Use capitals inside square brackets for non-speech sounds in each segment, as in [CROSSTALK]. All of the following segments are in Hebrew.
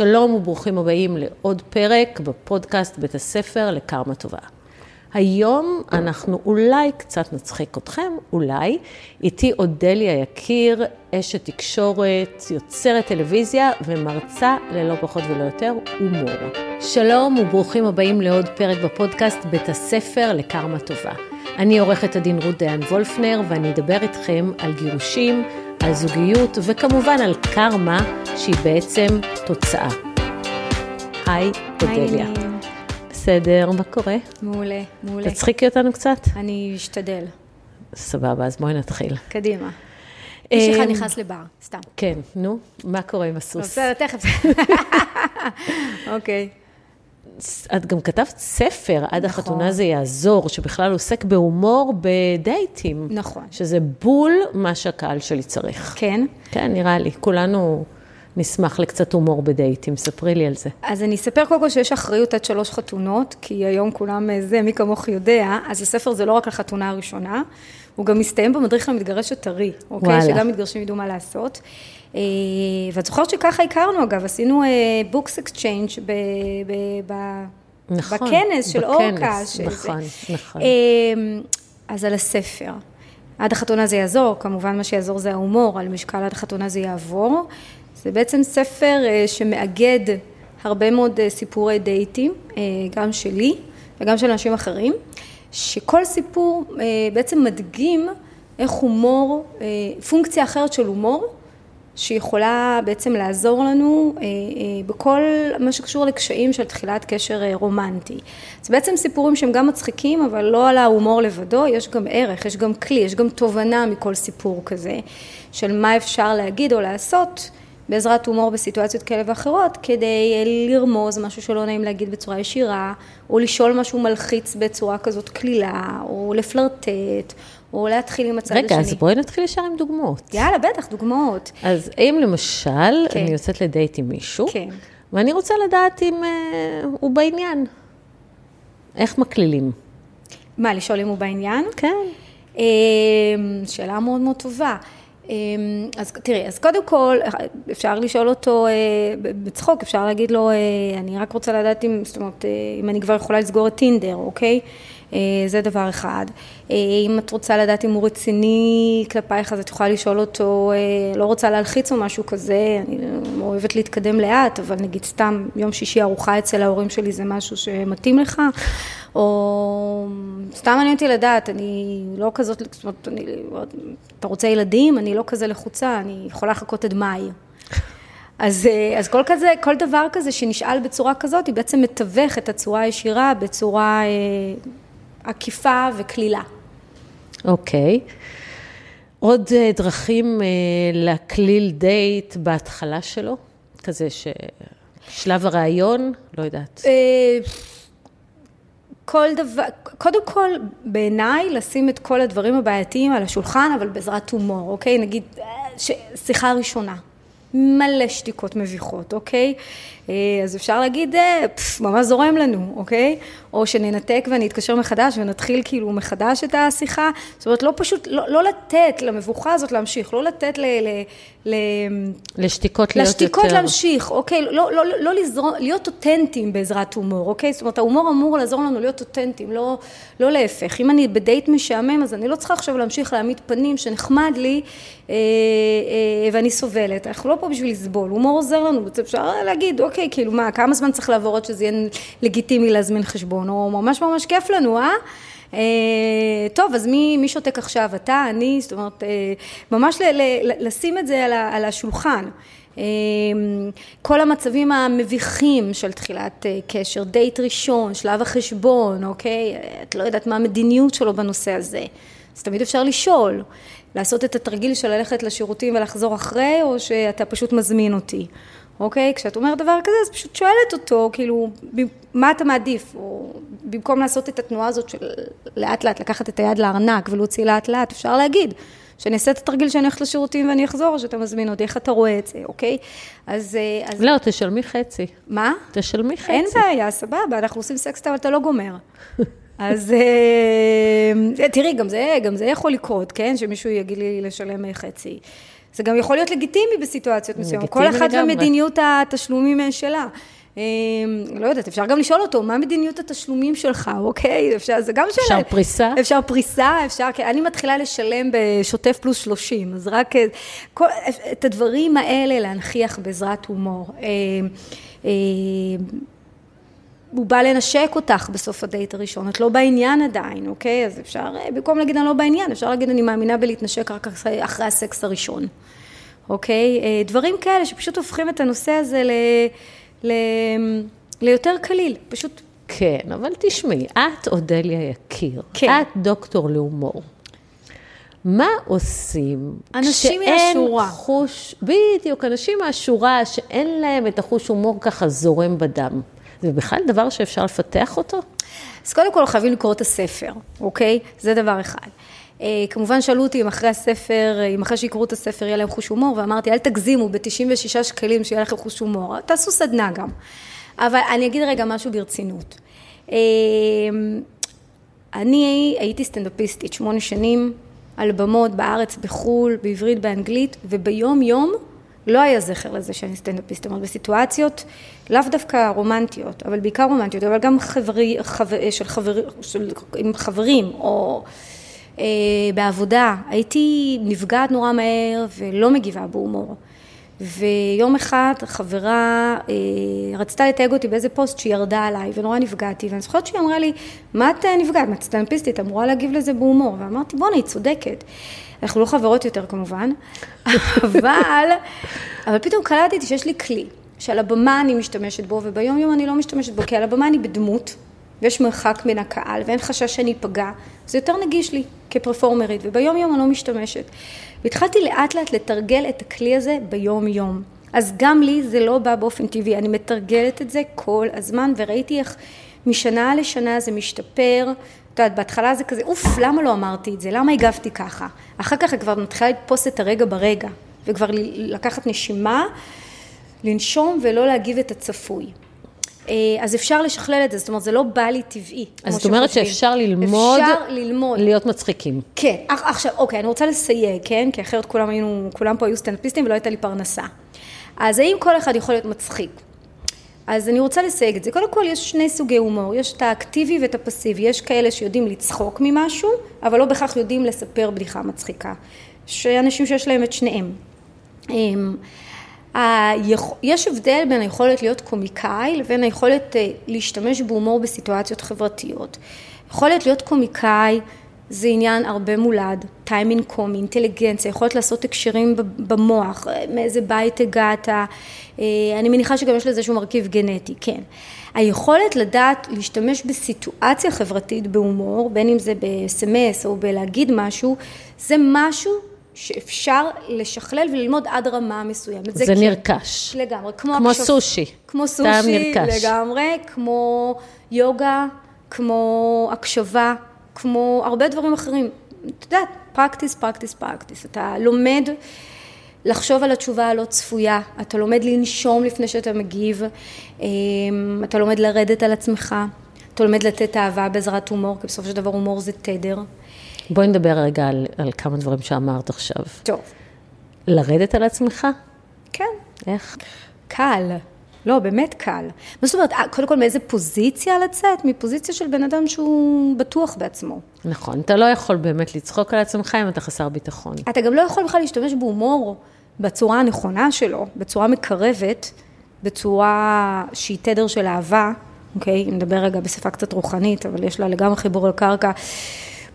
שלום וברוכים הבאים לעוד פרק בפודקאסט בית הספר לקרמה טובה. היום אנחנו אולי קצת נצחיק אתכם, אולי. איתי אודליה יקיר, אשת תקשורת, יוצרת טלוויזיה ומרצה ללא פחות ולא יותר, הומור. שלום וברוכים הבאים לעוד פרק בפודקאסט בית הספר לקרמה טובה. אני עורכת הדין רות דיין וולפנר ואני אדבר איתכם על גירושים, על זוגיות וכמובן על קרמה שהיא בעצם תוצאה. היי, אודליה. בסדר, מה קורה? מעולה, מעולה. תצחיקי אותנו קצת? אני אשתדל. סבבה, אז בואי נתחיל. קדימה. איש אחד אמ, נכנס לבר, סתם. כן, נו, מה קורה עם הסוס? בסדר, תכף. [LAUGHS] אוקיי. את גם כתבת ספר, עד נכון. החתונה זה יעזור, שבכלל עוסק בהומור בדייטים. נכון. שזה בול מה שהקהל שלי צריך. כן. כן, נראה לי. כולנו נשמח לקצת הומור בדייטים, ספרי לי על זה. אז אני אספר קודם כל שיש אחריות עד שלוש חתונות, כי היום כולם אה, זה, מי כמוך יודע, אז הספר זה לא רק לחתונה הראשונה, הוא גם מסתיים במדריך למתגרש הטרי, אוקיי? וואלה. שגם מתגרשים ידעו מה לעשות. אה, ואת זוכרת שככה הכרנו, אגב, עשינו books exchange נכון, בכנס של אורקה. שזה- נכון, נכון. אמ, אז על הספר. עד החתונה זה יעזור, כמובן מה שיעזור זה ההומור, על משקל עד החתונה זה יעבור. זה בעצם ספר אה, שמאגד הרבה מאוד אה, סיפורי דייטים, אה, גם שלי וגם של אנשים אחרים, שכל סיפור אה, בעצם מדגים איך הומור, אה, פונקציה אחרת של הומור, שיכולה בעצם לעזור לנו אה, אה, בכל מה שקשור לקשיים של תחילת קשר אה, רומנטי. זה בעצם סיפורים שהם גם מצחיקים, אבל לא על ההומור לבדו, יש גם ערך, יש גם כלי, יש גם תובנה מכל סיפור כזה, של מה אפשר להגיד או לעשות בעזרת הומור בסיטואציות כאלה ואחרות, כדי לרמוז משהו שלא נעים להגיד בצורה ישירה, או לשאול משהו מלחיץ בצורה כזאת קלילה, או לפלרטט, או להתחיל עם הצד רגע, השני. אז בואי נתחיל ישר עם דוגמאות. יאללה, בטח, דוגמאות. אז אם למשל, כן. אני יוצאת לדייט עם מישהו, כן. ואני רוצה לדעת אם אה, הוא בעניין. איך מקלילים? מה, לשאול אם הוא בעניין? כן. אמ, שאלה מאוד מאוד טובה. אמ, אז תראי, אז קודם כל, אפשר לשאול אותו אה, בצחוק, אפשר להגיד לו, אה, אני רק רוצה לדעת אם, זאת אומרת, אה, אם אני כבר יכולה לסגור את טינדר, אוקיי? אה, זה דבר אחד. אה, אם את רוצה לדעת אם הוא רציני כלפייך, אז את יכולה לשאול אותו, אה, לא רוצה להלחיץ או משהו כזה, אני אוהבת להתקדם לאט, אבל נגיד סתם יום שישי ארוחה אצל ההורים שלי זה משהו שמתאים לך, או סתם מעניין אותי לדעת, אני לא כזאת, זאת אומרת, אני, אתה רוצה ילדים? אני לא כזה לחוצה, אני יכולה לחכות עד מאי. אז, אז כל כזה, כל דבר כזה שנשאל בצורה כזאת, היא בעצם מתווך את הצורה הישירה בצורה עקיפה וקלילה. אוקיי. עוד אה, דרכים אה, להקליל דייט בהתחלה שלו? כזה ששלב הרעיון, לא יודעת. אה, כל דבר, קודם כל, בעיניי, לשים את כל הדברים הבעייתיים על השולחן, אבל בעזרת הומור, אוקיי? נגיד, ש... שיחה ראשונה. מלא שתיקות מביכות, אוקיי? אז אפשר להגיד, פס, ממש זורם לנו, אוקיי? או שננתק ואני אתקשר מחדש ונתחיל כאילו מחדש את השיחה. זאת אומרת, לא פשוט, לא, לא לתת למבוכה הזאת להמשיך, לא לתת ל... ל, ל לשתיקות להיות יותר... לשתיקות להמשיך, אוקיי? לא, לא, לא לזרום, להיות אותנטיים בעזרת הומור, אוקיי? זאת אומרת, ההומור אמור לעזור לנו להיות אותנטיים, לא, לא להפך. אם אני בדייט משעמם, אז אני לא צריכה עכשיו להמשיך להעמיד פנים שנחמד לי אה, אה, ואני סובלת. אנחנו לא פה בשביל לסבול, הומור עוזר לנו, אפשר להגיד, אוקיי, כאילו מה, כמה זמן צריך לעבור עד שזה יהיה לגיטימי להזמין חשבון, או ממש ממש כיף לנו, אה? אה, טוב, אז מי, מי שותק עכשיו? אתה, אני, זאת אומרת, אה, ממש ל, ל, לשים את זה על, ה, על השולחן. אה, כל המצבים המביכים של תחילת קשר, דייט ראשון, שלב החשבון, אוקיי? את לא יודעת מה המדיניות שלו בנושא הזה. אז תמיד אפשר לשאול, לעשות את התרגיל של ללכת לשירותים ולחזור אחרי, או שאתה פשוט מזמין אותי. אוקיי? כשאת אומרת דבר כזה, אז פשוט שואלת אותו, כאילו, מה אתה מעדיף? או במקום לעשות את התנועה הזאת של לאט לאט לקחת את היד לארנק ולהוציא לאט לאט, אפשר להגיד, שאני אעשה את התרגיל שאני הולכת לשירותים ואני אחזור, או שאתה מזמין אותי, איך אתה רואה את זה, אוקיי? אז... אה, אז... לא, תשלמי חצי. מה? תשלמי חצי. אין בעיה, סבבה, אנחנו עושים סקסט, אבל אתה לא גומר. אז אה, תראי, גם זה, גם זה יכול לקרות, כן? שמישהו יגיד לי לשלם חצי. זה גם יכול להיות לגיטימי בסיטואציות מסוימות. כל אחת. ומדיניות התשלומים שלה. אה, לא יודעת, אפשר גם לשאול אותו, מה מדיניות התשלומים שלך, אוקיי? אפשר, זה גם שאלה. אפשר פריסה? אפשר פריסה, אפשר, כי אני מתחילה לשלם בשוטף פלוס 30, אז רק אה, כל, את הדברים האלה להנכיח בעזרת הומור. הוא בא לנשק אותך בסוף הדייט הראשון, את לא בעניין עדיין, אוקיי? אז אפשר, אה, במקום להגיד אני לא בעניין, אפשר להגיד אני מאמינה בלהתנשק רק אחרי, אחרי הסקס הראשון, אוקיי? אה, דברים כאלה שפשוט הופכים את הנושא הזה ל, ל, ליותר קליל, פשוט כן, אבל תשמעי, את אודליה יקיר, כן. את דוקטור להומור. מה עושים אנשים כשאין מהשורה. חוש, בדיוק, אנשים מהשורה שאין להם את החוש הומור ככה זורם בדם. זה בכלל דבר שאפשר לפתח אותו? אז קודם כל חייבים לקרוא את הספר, אוקיי? זה דבר אחד. אה, כמובן שאלו אותי אם אחרי הספר, אם אחרי שיקראו את הספר יהיה להם חוש הומור, ואמרתי, אל תגזימו ב-96 שקלים שיהיה לכם חוש הומור, תעשו סדנה גם. אבל אני אגיד רגע משהו ברצינות. אה, אני הייתי סטנדאפיסטית שמונה שנים, על במות בארץ, בחו"ל, בעברית, באנגלית, וביום יום לא היה זכר לזה שאני סטנדאפיסט, זאת אומרת, בסיטואציות לאו דווקא רומנטיות, אבל בעיקר רומנטיות, אבל גם חברי, חבר, של חבר, של, עם חברים, או אה, בעבודה, הייתי נפגעת נורא מהר ולא מגיבה בהומור. ויום אחד חברה אה, רצתה לתייג אותי באיזה פוסט שהיא ירדה עליי ונורא נפגעתי ואני זוכרת שהיא אמרה לי מה את אה, נפגעת? מה את סטנדאפיסטית? אמורה להגיב לזה בהומור ואמרתי בואנה היא צודקת אנחנו לא חברות יותר כמובן אבל, אבל פתאום קלטתי שיש לי כלי שעל הבמה אני משתמשת בו וביום יום אני לא משתמשת בו כי על הבמה אני בדמות ויש מרחק מן הקהל ואין חשש שאני אפגע, זה יותר נגיש לי כפרפורמרית, וביום יום אני לא משתמשת. והתחלתי לאט לאט לתרגל את הכלי הזה ביום יום. אז גם לי זה לא בא באופן טבעי, אני מתרגלת את זה כל הזמן, וראיתי איך משנה לשנה זה משתפר. את יודעת, בהתחלה זה כזה, אוף, למה לא אמרתי את זה? למה הגבתי ככה? אחר כך כבר מתחילה לתפוס את הרגע ברגע, וכבר לקחת נשימה, לנשום ולא להגיב את הצפוי. אה, אז אפשר לשכלל את זה, זאת אומרת, זה לא בא לי טבעי. אז זאת אומרת שחושבים. שאפשר ללמוד, אפשר ללמוד. להיות מצחיקים. כן, עכשיו, אוקיי, אני רוצה לסייג, כן? כי אחרת כולם היינו, כולם פה היו סטנדאפיסטים ולא הייתה לי פרנסה. אז האם כל אחד יכול להיות מצחיק? אז אני רוצה לסייג את זה. קודם כל, יש שני סוגי הומור. יש את האקטיבי ואת הפסיבי. יש כאלה שיודעים לצחוק ממשהו, אבל לא בהכרח יודעים לספר בדיחה מצחיקה. יש אנשים שיש להם את שניהם. אמ, יש הבדל בין היכולת להיות קומיקאי לבין היכולת אה, להשתמש בהומור בסיטואציות חברתיות. יכולת להיות קומיקאי זה עניין הרבה מולד, טיימינג קומי, אינטליגנציה, יכולת לעשות הקשרים במוח, אה, מאיזה בית הגעת, אה, אני מניחה שגם יש לזה איזשהו מרכיב גנטי, כן. היכולת לדעת להשתמש בסיטואציה חברתית בהומור, בין אם זה בסמס או בלהגיד משהו, זה משהו שאפשר לשכלל וללמוד עד רמה מסוימת. זה כן. נרכש. לגמרי, כמו, כמו הקשב- סושי. כמו טעם סושי, נרכש. לגמרי, כמו יוגה, כמו הקשבה, כמו הרבה דברים אחרים. את יודעת, פרקטיס, פרקטיס, פרקטיס. אתה לומד לחשוב על התשובה הלא צפויה, אתה לומד לנשום לפני שאתה מגיב, אמ, אתה לומד לרדת על עצמך, אתה לומד לתת אהבה בעזרת הומור, כי בסופו של דבר הומור זה תדר. בואי נדבר רגע על, על כמה דברים שאמרת עכשיו. טוב. לרדת על עצמך? כן. איך? קל. לא, באמת קל. מה זאת אומרת, אה, קודם כל מאיזה פוזיציה לצאת? מפוזיציה של בן אדם שהוא בטוח בעצמו. נכון, אתה לא יכול באמת לצחוק על עצמך אם אתה חסר ביטחון. אתה גם לא יכול בכלל להשתמש בהומור בצורה הנכונה שלו, בצורה מקרבת, בצורה שהיא תדר של אהבה, אוקיי? אם נדבר רגע בשפה קצת רוחנית, אבל יש לה לגמרי חיבור לקרקע.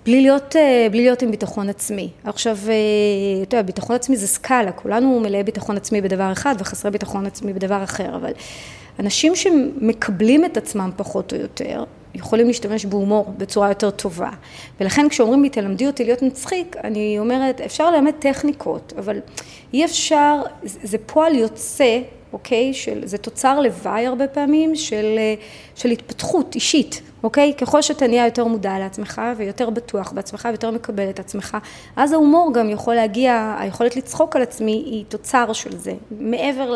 בלי להיות, אה, בלי להיות עם ביטחון עצמי. עכשיו, אה, אתה יודע, ביטחון עצמי זה סקאלה, כולנו מלאי ביטחון עצמי בדבר אחד וחסרי ביטחון עצמי בדבר אחר, אבל אנשים שמקבלים את עצמם פחות או יותר, יכולים להשתמש בהומור בצורה יותר טובה. ולכן כשאומרים לי, תלמדי אותי להיות מצחיק, אני אומרת, אפשר ללמד טכניקות, אבל אי אפשר, זה פועל יוצא, אוקיי? של, זה תוצר לוואי הרבה פעמים של, אה, של התפתחות אישית, אוקיי? ככל שאתה נהיה יותר מודע לעצמך ויותר בטוח בעצמך ויותר מקבל את עצמך, אז ההומור גם יכול להגיע, היכולת לצחוק על עצמי היא תוצר של זה, מעבר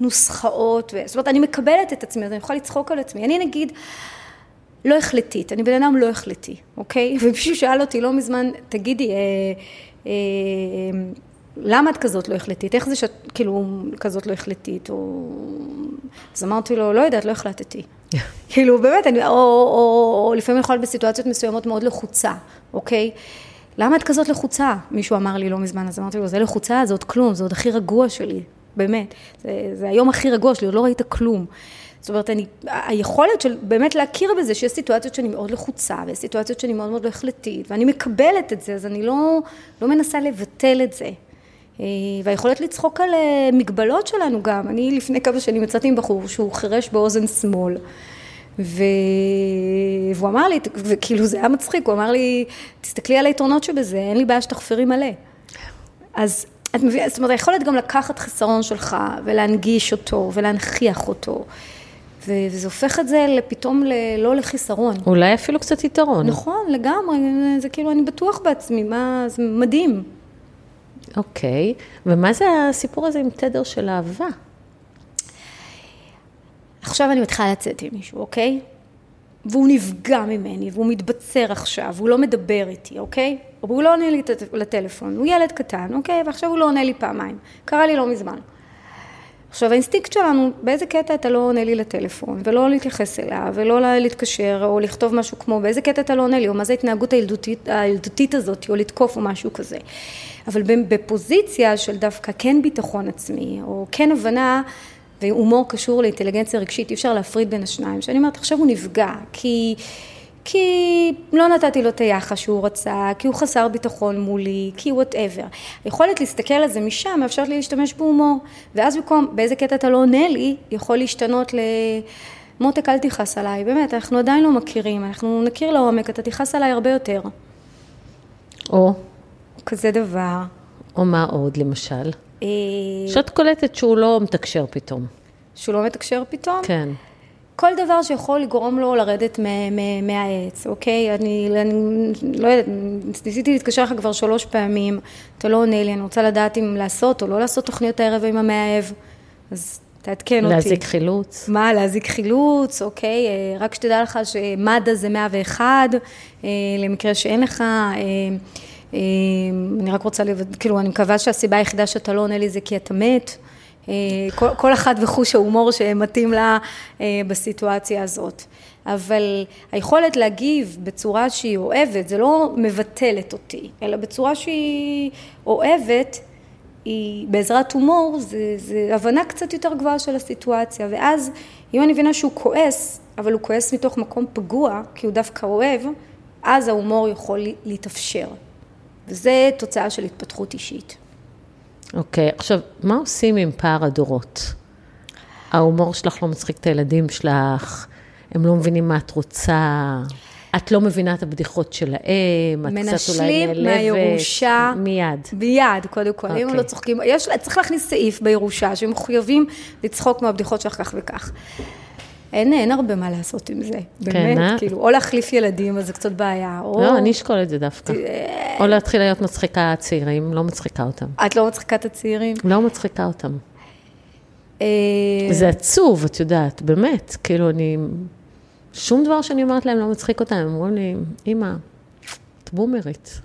לנוסחאות, ו... זאת אומרת, אני מקבלת את עצמי, אז אני יכולה לצחוק על עצמי. אני נגיד, לא החלטית, אני בן אדם לא החלטי, אוקיי? [LAUGHS] ומישהו שאל אותי לא מזמן, תגידי, אה, אה, למה את כזאת לא החלטית? איך זה שאת כאילו כזאת לא החלטית? או... אז אמרתי לו, לא יודעת, לא החלטתי. [LAUGHS] כאילו, באמת, אני, או, או, או, או לפעמים יכול להיות בסיטואציות מסוימות מאוד לחוצה, אוקיי? למה את כזאת לחוצה? מישהו אמר לי לא מזמן, אז אמרתי לו, זה לחוצה, זה עוד כלום, זה עוד הכי רגוע שלי, באמת. זה, זה היום הכי רגוע שלי, עוד לא ראית כלום. זאת אומרת, אני, היכולת של באמת להכיר בזה שיש סיטואציות שאני מאוד לחוצה, ויש סיטואציות שאני מאוד מאוד לא החלטית, ואני מקבלת את זה, אז אני לא, לא מנסה לבטל את זה. אה, והיכולת לצחוק על אה, מגבלות שלנו גם. אני לפני כמה שנים יצאתי עם בחור שהוא חירש באוזן שמאל. ו... והוא אמר לי, וכאילו זה היה מצחיק, הוא אמר לי, תסתכלי על היתרונות שבזה, אין לי בעיה שתחפרי מלא. אז את מביאה, זאת אומרת, היכולת גם לקחת חיסרון שלך ולהנגיש אותו ולהנכיח אותו. וזה הופך את זה פתאום לא לחיסרון. אולי אפילו קצת יתרון. נכון, לגמרי, זה כאילו, אני בטוח בעצמי, מה, זה מדהים. אוקיי, ומה זה הסיפור הזה עם תדר של אהבה? עכשיו אני מתחילה לצאת עם מישהו, אוקיי? והוא נפגע ממני, והוא מתבצר עכשיו, והוא לא מדבר איתי, אוקיי? והוא לא עונה לי לטלפון, הוא ילד קטן, אוקיי? ועכשיו הוא לא עונה לי פעמיים. קרה לי לא מזמן. עכשיו האינסטינקט שלנו, באיזה קטע אתה לא עונה לי לטלפון, ולא להתייחס אליו, ולא להתקשר, או לכתוב משהו כמו, באיזה קטע אתה לא עונה לי, או מה זה ההתנהגות הילדותית, הילדותית הזאת, או לתקוף או משהו כזה. אבל בפוזיציה של דווקא כן ביטחון עצמי, או כן הבנה, והומור קשור לאינטליגנציה רגשית, אי אפשר להפריד בין השניים, שאני אומרת, עכשיו הוא נפגע, כי... כי לא נתתי לו את היחס שהוא רצה, כי הוא חסר ביטחון מולי, כי whatever. היכולת להסתכל על זה משם מאפשרת לי להשתמש בהומור. ואז במקום, באיזה קטע אתה לא עונה לי, יכול להשתנות ל... מותק אל תכעס עליי, באמת, אנחנו עדיין לא מכירים, אנחנו נכיר לעומק, אתה תכעס עליי הרבה יותר. או? כזה דבר. או מה עוד, למשל? אה, שאת קולטת שהוא לא מתקשר פתאום. שהוא לא מתקשר פתאום? כן. כל דבר שיכול לגרום לו לרדת מהעץ, אוקיי? אני, אני לא יודעת, ניסיתי להתקשר לך כבר שלוש פעמים, אתה לא עונה לי, אני רוצה לדעת אם לעשות או לא לעשות תוכניות הערב עם המאהב, אז תעדכן אותי. להזיק חילוץ. מה, להזיק חילוץ, אוקיי? אה, רק שתדע לך שמד"א זה 101, אה, למקרה שאין לך. אה, אני רק רוצה, כאילו, אני מקווה שהסיבה היחידה שאתה לא עונה לי זה כי אתה מת. אה, כל, כל אחת וחוש ההומור שמתאים לה אה, בסיטואציה הזאת. אבל היכולת להגיב בצורה שהיא אוהבת, זה לא מבטלת אותי, אלא בצורה שהיא אוהבת, היא בעזרת הומור, זה, זה הבנה קצת יותר גבוהה של הסיטואציה. ואז, אם אני מבינה שהוא כועס, אבל הוא כועס מתוך מקום פגוע, כי הוא דווקא אוהב, אז ההומור יכול להתאפשר. וזה תוצאה של התפתחות אישית. אוקיי, okay, עכשיו, מה עושים עם פער הדורות? ההומור שלך לא מצחיק את הילדים שלך, הם לא מבינים מה את רוצה, את לא מבינה את הבדיחות שלהם, את קצת אולי נעלבת. מנשלים מהירושה. מיד. מיד, קודם כל. Okay. אם הם לא אוקיי. צוחקים, יש, צריך להכניס סעיף בירושה, שהם מחויבים לצחוק מהבדיחות שלך כך וכך. אין, אין הרבה מה לעשות עם זה, כן, באמת, אה? כאילו, או להחליף ילדים, אז זה קצת בעיה, או... לא, אני אשקול את זה דווקא. או להתחיל להיות מצחיקה צעירים, לא מצחיקה אותם. את לא מצחיקה את הצעירים? לא מצחיקה אותם. אה, זה עצוב, את יודעת, באמת, כאילו, אני... שום דבר שאני אומרת להם לא מצחיק אותם, הם אומרים לי, אמא, את בומרית. [LAUGHS]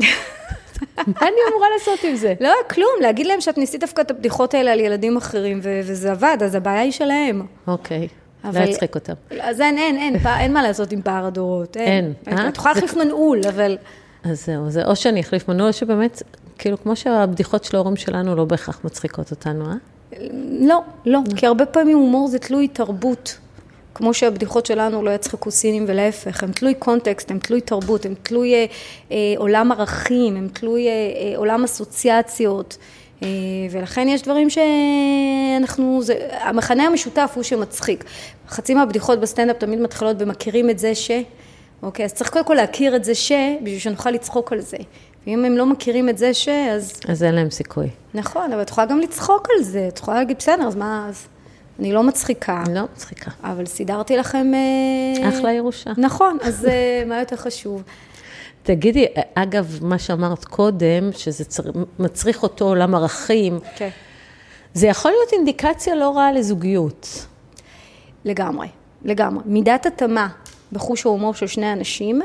מה אני אמורה לעשות עם זה? לא, כלום, להגיד להם שאת ניסית דווקא את הבדיחות האלה על ילדים אחרים, וזה עבד, אז הבעיה היא שלהם. אוקיי. אבל... לא יצחיק אותם. אז אין, אין, אין, אין מה לעשות עם פער הדורות. אין. אה? את יכולה להחליף מנעול, אבל... אז זהו, זה או שאני אחליף מנעול, שבאמת, כאילו, כמו שהבדיחות של ההורים שלנו לא בהכרח מצחיקות אותנו, אה? לא, לא, כי הרבה פעמים הומור זה תלוי תרבות. כמו שהבדיחות שלנו לא יצחקו סינים ולהפך, הם תלוי קונטקסט, הם תלוי תרבות, הם תלוי אה, אה, עולם ערכים, הם תלוי אה, אה, עולם אסוציאציות. אה, ולכן יש דברים שאנחנו, זה, המכנה המשותף הוא שמצחיק. חצי מהבדיחות בסטנדאפ תמיד מתחילות במכירים את זה ש... אוקיי, אז צריך קודם כל להכיר את זה ש... בשביל שנוכל לצחוק על זה. ואם הם לא מכירים את זה ש... אז... אז אין להם סיכוי. נכון, אבל את יכולה גם לצחוק על זה. את יכולה להגיד, בסדר, אז מה... אז... אני לא מצחיקה. לא מצחיקה. אבל סידרתי לכם... אה, אחלה ירושה. נכון, אז מה יותר חשוב? תגידי, אגב, מה שאמרת קודם, שזה צר... מצריך אותו עולם ערכים, כן. זה יכול להיות אינדיקציה לא רעה לזוגיות. לגמרי, לגמרי. מידת התאמה בחוש ההומור של שני אנשים,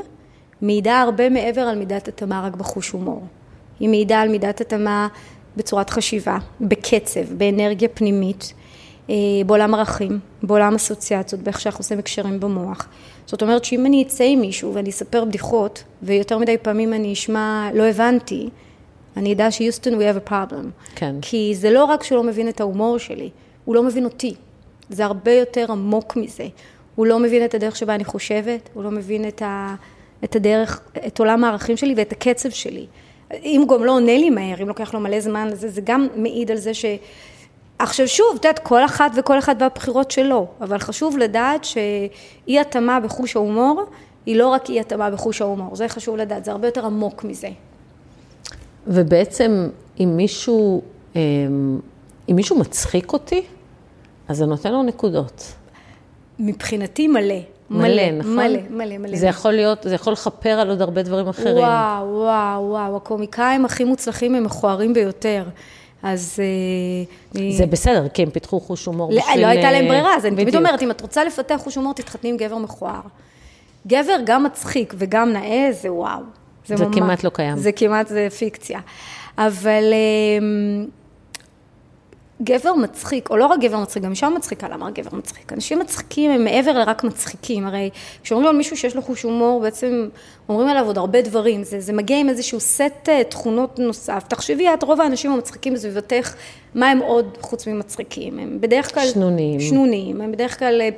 מעידה הרבה מעבר על מידת התאמה רק בחוש הומור. היא מעידה על מידת התאמה בצורת חשיבה, בקצב, באנרגיה פנימית, בעולם ערכים, בעולם אסוציאציות, באיך שאנחנו עושים הקשרים במוח. זאת אומרת שאם אני אצא עם מישהו ואני אספר בדיחות, ויותר מדי פעמים אני אשמע לא הבנתי, אני אדע שיוסטון we have a problem. כן. כי זה לא רק שהוא לא מבין את ההומור שלי, הוא לא מבין אותי. זה הרבה יותר עמוק מזה. הוא לא מבין את הדרך שבה אני חושבת, הוא לא מבין את, ה, את הדרך, את עולם הערכים שלי ואת הקצב שלי. אם הוא גם לא עונה לי מהר, אם לוקח לו מלא זמן, זה, זה גם מעיד על זה ש... עכשיו שוב, את יודעת, כל אחת וכל אחד והבחירות שלו, אבל חשוב לדעת שאי התאמה בחוש ההומור היא לא רק אי התאמה בחוש ההומור, זה חשוב לדעת, זה הרבה יותר עמוק מזה. ובעצם אם מישהו, אמ, אם מישהו מצחיק אותי, אז זה נותן לו נקודות. מבחינתי מלא. מלא, נכון? מלא, מלא, מלא. זה יכול להיות, זה יכול לכפר על עוד הרבה דברים אחרים. וואו, וואו, וואו, הקומיקאים הכי מוצלחים הם מכוערים ביותר. אז... אה, זה בסדר, כי הם פיתחו חוש הומור לא, בשביל... לא הייתה להם ברירה, אז אני תמיד. אומרת, אם את רוצה לפתח חוש הומור, תתחתני עם גבר מכוער. גבר גם מצחיק וגם נאה, זה וואו. זה ממש- כמעט לא קיים. זה כמעט, זה פיקציה. אבל אמ, גבר מצחיק, או לא רק גבר מצחיק, גם אישה מצחיקה, למה רק גבר מצחיק? אנשים מצחיקים הם מעבר לרק מצחיקים, הרי כשאומרים על מישהו שיש לו חוש הומור, בעצם אומרים עליו עוד הרבה דברים, זה, זה מגיע עם איזשהו סט אה, תכונות נוסף. תחשבי, את רוב האנשים המצחיקים בסביבתך, מה הם עוד חוץ ממצחיקים? הם בדרך כלל... שנונים. שנונים, הם בדרך כלל אה,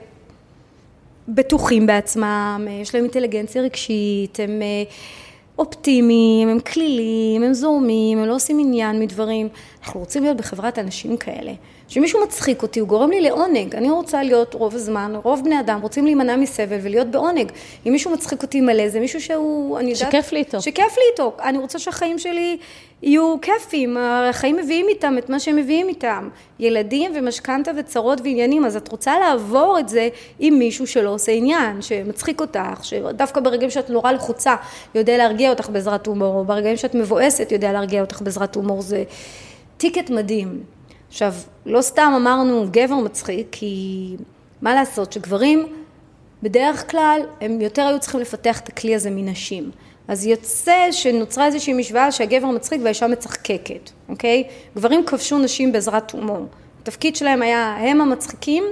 בטוחים בעצמם, אה, יש להם אינטליגנציה רגשית, הם אופטימיים, הם כלילים, הם זורמים, הם לא עושים עניין מדברים. אנחנו רוצים להיות בחברת אנשים כאלה. כשמישהו מצחיק אותי, הוא גורם לי לעונג. אני רוצה להיות רוב הזמן, רוב בני אדם רוצים להימנע מסבל ולהיות בעונג. אם מישהו מצחיק אותי מלא, זה מישהו שהוא, אני יודעת... שכיף לי איתו. שכיף לי איתו. אני רוצה שהחיים שלי יהיו כיפים, החיים מביאים איתם את מה שהם מביאים איתם. ילדים ומשכנתה וצרות ועניינים, אז את רוצה לעבור את זה עם מישהו שלא עושה עניין, שמצחיק אותך, שדווקא ברגעים שאת נורא לחוצה, יודע להרגיע אותך בעזרת הומור, או ברגעים שאת מבואסת, יודע להרגיע אותך בעזרת הומור, זה טיקט מדהים. עכשיו, לא סתם אמרנו גבר מצחיק, כי מה לעשות, שגברים בדרך כלל הם יותר היו צריכים לפתח את הכלי הזה מנשים. אז יוצא שנוצרה איזושהי משוואה שהגבר מצחיק והאישה מצחקקת, אוקיי? גברים כבשו נשים בעזרת הומור. התפקיד שלהם היה הם המצחיקים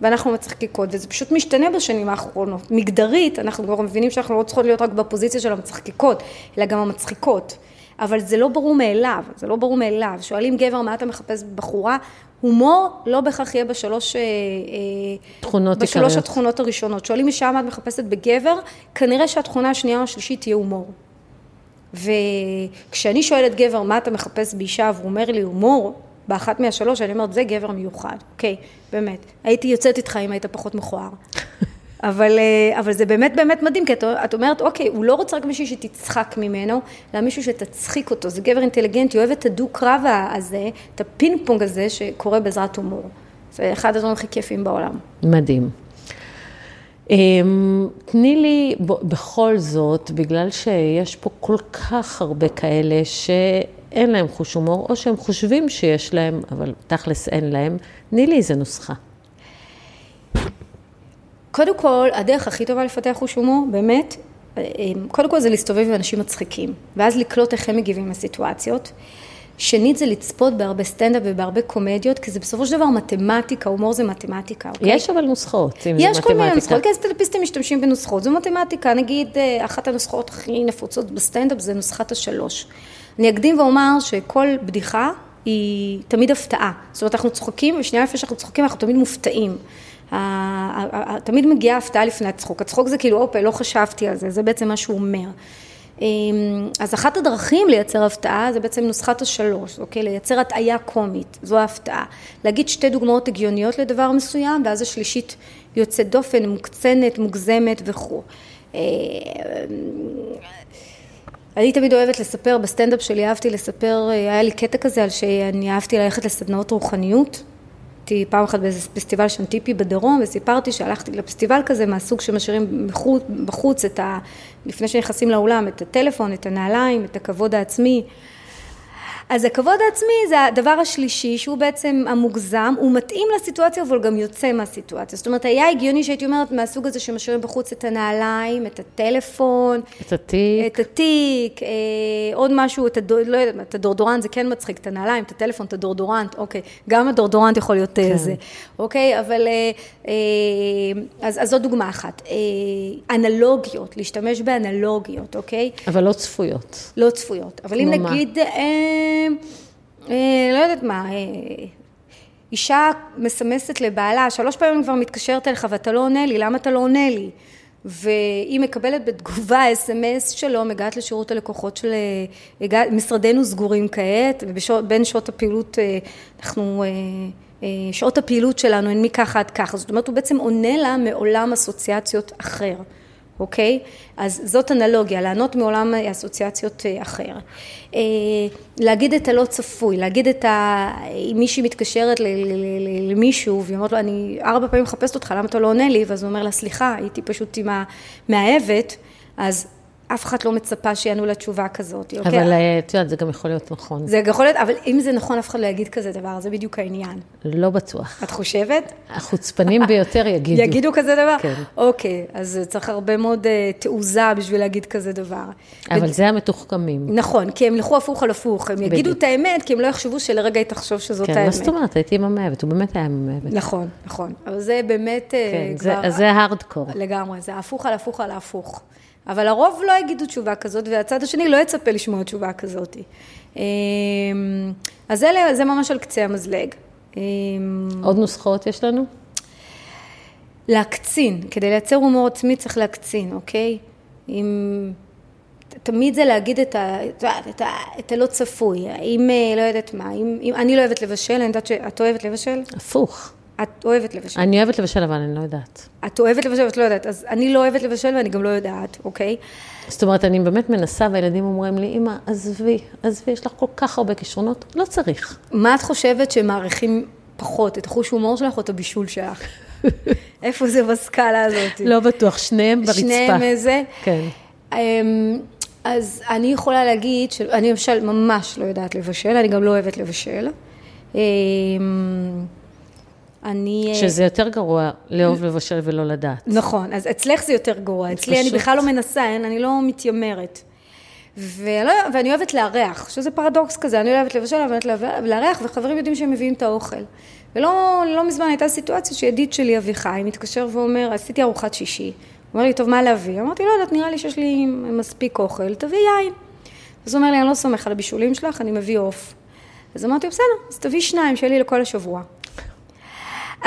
ואנחנו מצחקקות, וזה פשוט משתנה בשנים האחרונות. מגדרית, אנחנו כבר מבינים שאנחנו לא צריכות להיות רק בפוזיציה של המצחקקות, אלא גם המצחיקות. אבל זה לא ברור מאליו, זה לא ברור מאליו. שואלים גבר, מה אתה מחפש בבחורה? הומור לא בהכרח יהיה בשלוש... אה, אה, תכונות בשלוש עיקריות. התכונות הראשונות. שואלים אישה מה את מחפשת בגבר, כנראה שהתכונה השנייה או השלישית תהיה הומור. וכשאני שואלת גבר מה אתה מחפש באישה והוא אומר לי הומור, באחת מהשלוש אני אומרת זה גבר מיוחד, אוקיי, באמת. הייתי יוצאת איתך אם היית פחות מכוער. אבל, אה, אבל זה באמת באמת מדהים, כי את, את אומרת, אוקיי, הוא לא רוצה רק מישהי שתצחק ממנו, אלא מישהו שתצחיק אותו. זה גבר אינטליגנטי, אוהב את הדו-קרב הזה, את הפינג פונג הזה שקורה בעזרת הומור. זה אחד הדברים הכי כיפים בעולם. מדהים. אמ, תני לי בכל זאת, בגלל שיש פה כל כך הרבה כאלה שאין להם חוש הומור, או שהם חושבים שיש להם, אבל תכלס אין להם, תני לי איזה נוסחה. קודם כל, הדרך הכי טובה לפתח חוש הומור, באמת, אה, קודם כל זה להסתובב עם אנשים מצחיקים, ואז לקלוט איך הם מגיבים לסיטואציות. שנית זה לצפות בהרבה סטנדאפ ובהרבה קומדיות, כי זה בסופו של דבר מתמטיקה, הומור זה מתמטיקה, אוקיי? יש אבל נוסחות, אם זה מתמטיקה. יש כל מיני נוסחות, כי סטנדאפיסטים משתמשים בנוסחות, זו מתמטיקה, נגיד אה, אחת הנוסחות הכי נפוצות בסטנדאפ זה נוסחת השלוש. אני אקדים ואומר שכל בדיחה היא תמיד הפתעה, זאת אומרת אנחנו צוחקים ושנייה לפני שאנחנו צוחקים אנחנו תמיד מופתעים. תמיד מגיעה הפתעה לפני הצחוק, הצחוק זה כאילו, הופה, לא חשבתי על זה, זה בעצם מה שהוא אומר. אמ, אז אחת הדרכים לייצר הפתעה זה בעצם נוסחת השלוש, אוקיי? לייצר הטעיה קומית, זו ההפתעה. להגיד שתי דוגמאות הגיוניות לדבר מסוים, ואז השלישית יוצאת דופן, מוקצנת, מוגזמת וכו'. אה, אני תמיד אוהבת לספר, בסטנדאפ שלי אהבתי לספר, אה, היה לי קטע כזה על שאני אהבתי ללכת לסדנאות רוחניות. הייתי פעם אחת באיזה פסטיבל שנטיפי בדרום וסיפרתי שהלכתי לפסטיבל כזה מהסוג שמשאירים בחוץ, בחוץ את ה... לפני שנכנסים לאולם, את הטלפון, את הנעליים, את הכבוד העצמי. אז הכבוד העצמי זה הדבר השלישי, שהוא בעצם המוגזם, הוא מתאים לסיטואציה, אבל גם יוצא מהסיטואציה. זאת אומרת, היה הגיוני שהייתי אומרת מהסוג הזה שמשאירים בחוץ את הנעליים, את הטלפון, את התיק. את התיק, אה, עוד משהו, את, הדור, לא יודעת, את הדורדורנט, זה כן מצחיק, את הנעליים, את הטלפון, את הדורדורנט, אוקיי, גם הדורדורנט יכול להיות כן. זה, אוקיי, אבל, אה, אה, אז, אז זאת דוגמה אחת. אה, אנלוגיות, להשתמש באנלוגיות, אוקיי? אבל לא צפויות. לא צפויות. אבל אם נגיד, אה, אה, לא יודעת מה, אה, אישה מסמסת לבעלה, שלוש פעמים כבר מתקשרת אליך ואתה לא עונה לי, למה אתה לא עונה לי? והיא מקבלת בתגובה אס.אם.אס שלו, מגעת לשירות הלקוחות של... משרדנו סגורים כעת, ובין שעות הפעילות אנחנו... שעות הפעילות שלנו הן מככה עד ככה, זאת אומרת הוא בעצם עונה לה מעולם אסוציאציות אחר. אוקיי? אז זאת אנלוגיה, לענות מעולם אסוציאציות אה, אחר. אה, להגיד את הלא צפוי, להגיד את ה... אם מישהי מתקשרת למישהו והיא אומרת לו, אני ארבע פעמים מחפשת אותך, למה אתה לא עונה לי? ואז הוא אומר לה, סליחה, הייתי פשוט עם המאהבת, אז אף אחד לא מצפה שיענו לה תשובה כזאת, אוקיי? אבל אה, את יודעת, זה גם יכול להיות נכון. זה יכול להיות, אבל אם זה נכון, אף אחד לא יגיד כזה דבר, זה בדיוק העניין. לא בטוח. את חושבת? החוצפנים ביותר [LAUGHS] יגידו. יגידו כזה דבר? כן. אוקיי, אז צריך הרבה מאוד uh, תעוזה בשביל להגיד כזה דבר. אבל ו... זה המתוחכמים. נכון, כי הם ילכו הפוך על הפוך, הם. יגידו את האמת, כי הם לא יחשבו שלרגע היא תחשוב שזאת כן, האמת. כן, מה זאת אומרת? הייתי עם המאהבת, הוא באמת היה עם המאהבת. נכון, נכון. אבל זה באמת אה, כן, כבר... זה, זה הארדקור. לגמרי, זה הפוך על הפוך על הפוך. אבל הרוב לא יגידו תשובה כזאת, והצד השני לא יצפה לשמוע תשובה כזאת. אמ, אז זה, זה ממש על קצה המזלג. אמ, עוד נוסחאות יש לנו? להקצין, כדי לייצר הומור עצמי צריך להקצין, אוקיי? אם... תמיד זה להגיד את, ה, את, ה, את, ה, את הלא צפוי, אם, אה, לא יודעת מה, אם, אם אני לא אוהבת לבשל, אני יודעת שאת אוהבת לבשל? הפוך. את אוהבת לבשל. אני אוהבת לבשל, אבל אני לא יודעת. את אוהבת לבשל ואת לא יודעת, אז אני לא אוהבת לבשל ואני גם לא יודעת, אוקיי? זאת אומרת, אני באמת מנסה, והילדים אומרים לי, אמא, עזבי, עזבי, יש לך כל כך הרבה כישרונות, לא צריך. מה את חושבת שמעריכים פחות, את החוש הומור שלך או את הבישול שלך? [LAUGHS] איפה זה בסקאלה הזאת? לא בטוח, שניהם ברצפה. שניהם איזה? כן. אמ, אז אני יכולה להגיד שאני למשל ממש לא יודעת לבשל, אני גם לא אוהבת לבשל. אני... אה, שזה יותר גרוע לאהוב לבשל ולא לדעת. נכון, אז אצלך זה יותר גרוע. אצלי פשוט... אני בכלל לא מנסה, אני לא מתיימרת. ולא, ואני אוהבת לארח, שזה פרדוקס כזה, אני אוהבת לבשל, אני אוהבת לארח, וחברים יודעים שהם מביאים את האוכל. ולא לא מזמן הייתה סיטואציה שידיד שלי, אביחי, מתקשר ואומר, עשיתי ארוחת שישי. הוא אומר לי, טוב, מה להביא? אמרתי, לא יודעת, נראה לי שיש לי מספיק אוכל, תביא יין. אז הוא אומר לי, אני לא סומך על הבישולים שלך, אני מביא עוף. אז אמרתי, בסדר, אז תביא שניים, שיהיה לי לכל השבוע.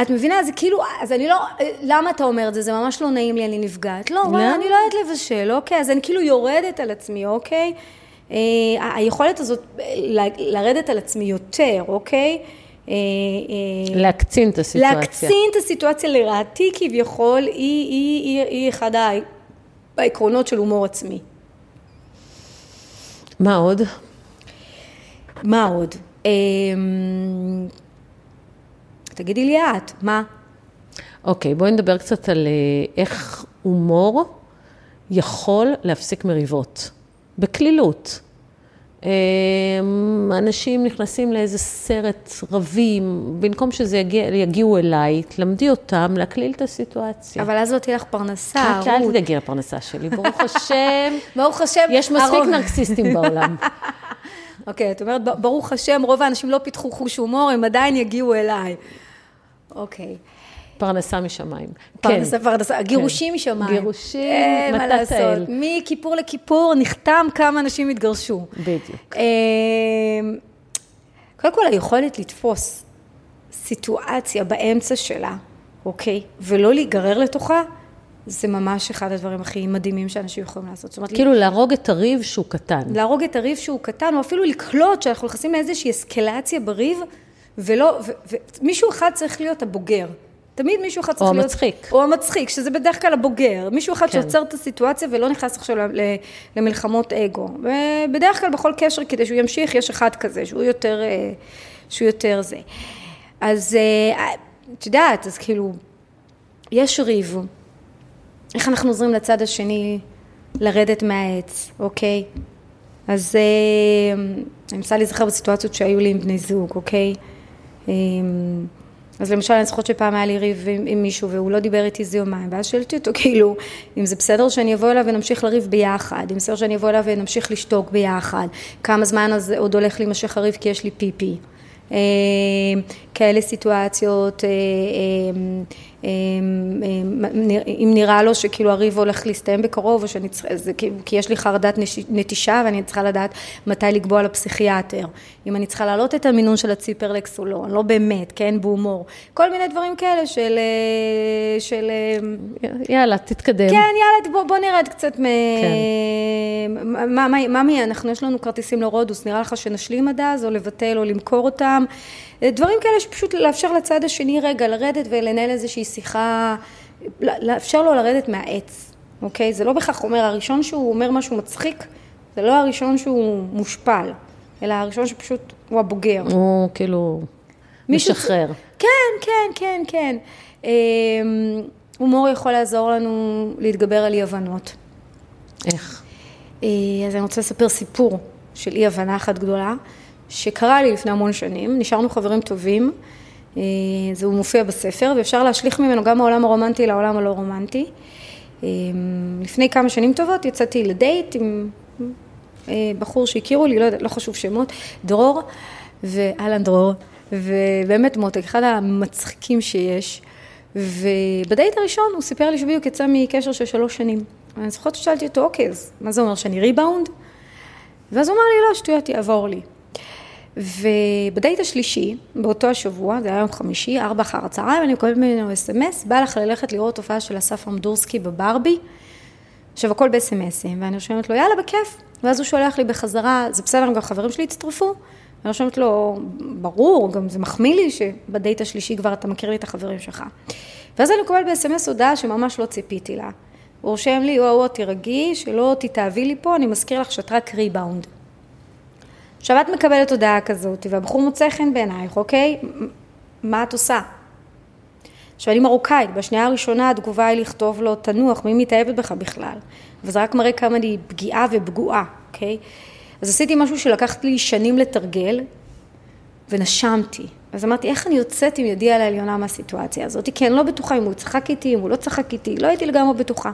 את מבינה? זה כאילו, אז אני לא, למה אתה אומר את זה? זה ממש לא נעים לי, אני נפגעת. לא, וואלה, אני לא יודעת לבשל, אוקיי? אז אני כאילו יורדת על עצמי, אוקיי? אה, היכולת הזאת לרדת על עצמי יותר, אוקיי? אה, אה, להקצין את הסיטואציה. להקצין את הסיטואציה לרעתי כביכול, היא, היא, היא, היא אחד העקרונות של הומור עצמי. מה עוד? מה עוד? תגידי לי את, מה? אוקיי, בואי נדבר קצת על אה, איך הומור יכול להפסיק מריבות. בקלילות. אה, אנשים נכנסים לאיזה סרט רבים, במקום שזה יגיע, יגיעו אליי, תלמדי אותם להקליל את הסיטואציה. אבל אז לא תהיה לך פרנסה, רות. אל תדאגי לפרנסה שלי, ברוך [LAUGHS] השם. ברוך השם. יש מספיק נרקסיסטים בעולם. [LAUGHS] אוקיי, את אומרת, ברוך השם, רוב האנשים לא פיתחו חוש הומור, הם עדיין יגיעו אליי. אוקיי. פרנסה משמיים. פרנסה, כן. פרנסה, גירושים כן. משמיים. גירושים, אה, מתת האל. מה לעשות, מכיפור לכיפור נחתם כמה אנשים התגרשו. בדיוק. אה, קודם כל, היכולת לתפוס סיטואציה באמצע שלה, אוקיי, ולא להיגרר לתוכה, זה ממש אחד הדברים הכי מדהימים שאנשים יכולים לעשות. זאת אומרת, כאילו להרוג את הריב שהוא קטן. להרוג את הריב שהוא קטן, או אפילו לקלוט שאנחנו נכנסים לאיזושהי אסקלציה בריב, ולא, ומישהו אחד צריך להיות הבוגר. תמיד מישהו אחד צריך להיות... או המצחיק. או המצחיק, שזה בדרך כלל הבוגר. מישהו אחד כן. שעוצר את הסיטואציה ולא נכנס עכשיו למלחמות אגו. ובדרך כלל בכל קשר, כדי שהוא ימשיך, יש אחד כזה, שהוא יותר, אה, שהוא יותר זה. אז אה, את יודעת, אז כאילו, יש ריב. איך אנחנו עוזרים לצד השני לרדת מהעץ, אוקיי? אז, אה, אני מנסה להיזכר בסיטואציות שהיו לי עם בני זוג, אוקיי? אז למשל, אני זוכרת שפעם היה לי ריב עם, עם מישהו והוא לא דיבר איתי איזה יומיים, ואז שאלתי אותו, כאילו, אם זה בסדר שאני אבוא אליו ונמשיך לריב ביחד, אם בסדר שאני אבוא אליו ונמשיך לשתוק ביחד, כמה זמן אז עוד הולך להימשך הריב כי יש לי פיפי. אה, כאלה סיטואציות, אה, אה, אם נראה לו שכאילו הריב הולך להסתיים בקרוב, או שאני צריכה, כי יש לי חרדת נטישה ואני צריכה לדעת מתי לקבוע לפסיכיאטר, אם אני צריכה להעלות את המינון של הציפרלקס או לא, לא באמת, כן, בהומור, כל מיני דברים כאלה של... של יאללה, תתקדם. כן, יאללה, בוא, בוא נרד קצת מ... כן. מה, מה, מה מי, אנחנו, יש לנו כרטיסים לרודוס, נראה לך שנשלים עד אז, או לבטל או למכור אותם. דברים כאלה שפשוט לאפשר לצד השני רגע לרדת ולנהל איזושהי שיחה, לאפשר לו לרדת מהעץ, אוקיי? זה לא בהכרח אומר, הראשון שהוא אומר משהו מצחיק, זה לא הראשון שהוא מושפל, אלא הראשון שפשוט הוא הבוגר. הוא כאילו משחרר. כן, כן, כן, כן. אמ, הומור יכול לעזור לנו להתגבר על אי-הבנות. איך? אה, אז אני רוצה לספר סיפור של אי-הבנה אחת גדולה. שקרה לי לפני המון שנים, נשארנו חברים טובים, אה, זה מופיע בספר, ואפשר להשליך ממנו גם מהעולם הרומנטי לעולם הלא רומנטי. אה, לפני כמה שנים טובות יצאתי לדייט עם אה, בחור שהכירו לי, לא לא חשוב שמות, דרור, ואהלן דרור, ובאמת מותק, אחד המצחיקים שיש. ובדייט הראשון הוא סיפר לי שבדיוק יצא מקשר של שלוש שנים. אני זוכרת ששאלתי אותו, אוקיי, אז מה זה אומר, שאני ריבאונד? ואז הוא אמר לי, לא, שטויות, יעבור לי. ובדייט השלישי, באותו השבוע, זה היה יום חמישי, ארבע אחר הצהריים, אני מקבלת ממנו אס.אם.אס, בא לך ללכת לראות הופעה של אסף אמדורסקי בברבי. עכשיו, הכל באס.אם.אסים, ואני רושמת לו, יאללה, בכיף. ואז הוא שולח לי בחזרה, זה בסדר, גם חברים שלי הצטרפו. ואני רושמת לו, ברור, גם זה מחמיא לי שבדייט השלישי כבר אתה מכיר לי את החברים שלך. ואז אני מקבלת באס.אם.אס הודעה שממש לא ציפיתי לה. הוא רושם לי, וואו, תירגעי, שלא תתאהבי לי פה, אני מזכיר לך שאת רק ריבאונד. עכשיו את מקבלת הודעה כזאת, והבחור מוצא חן בעינייך, אוקיי? מה את עושה? עכשיו אני מרוקאית, בשנייה הראשונה התגובה היא לכתוב לו, תנוח, מי מתאהבת בך בכלל? וזה רק מראה כמה אני פגיעה ופגועה, אוקיי? אז עשיתי משהו שלקח לי שנים לתרגל, ונשמתי. אז אמרתי, איך אני יוצאת עם ידי על העליונה מהסיטואציה הזאת? כי אני לא בטוחה אם הוא צחק איתי, אם הוא לא צחק איתי, לא הייתי לגמרי בטוחה.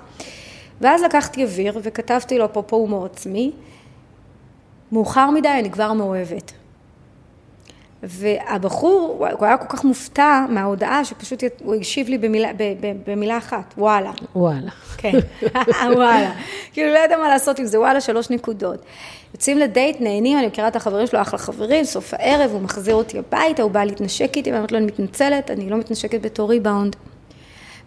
ואז לקחתי אוויר וכתבתי לו, אפרופו הומור עצמי, מאוחר מדי, אני כבר מאוהבת. והבחור, הוא היה כל כך מופתע מההודעה, שפשוט הוא הקשיב לי במילה, ב, ב, במילה אחת, וואלה. וואלה. כן, [LAUGHS] וואלה. כאילו, לא יודע מה לעשות עם זה, וואלה, שלוש נקודות. יוצאים לדייט, נהנים, אני מכירה את החברים שלו, אחלה חברים, סוף הערב, הוא מחזיר אותי הביתה, הוא בא להתנשק איתי, ואני אומרת לו, אני מתנצלת, אני לא מתנשקת בתור ריבאונד.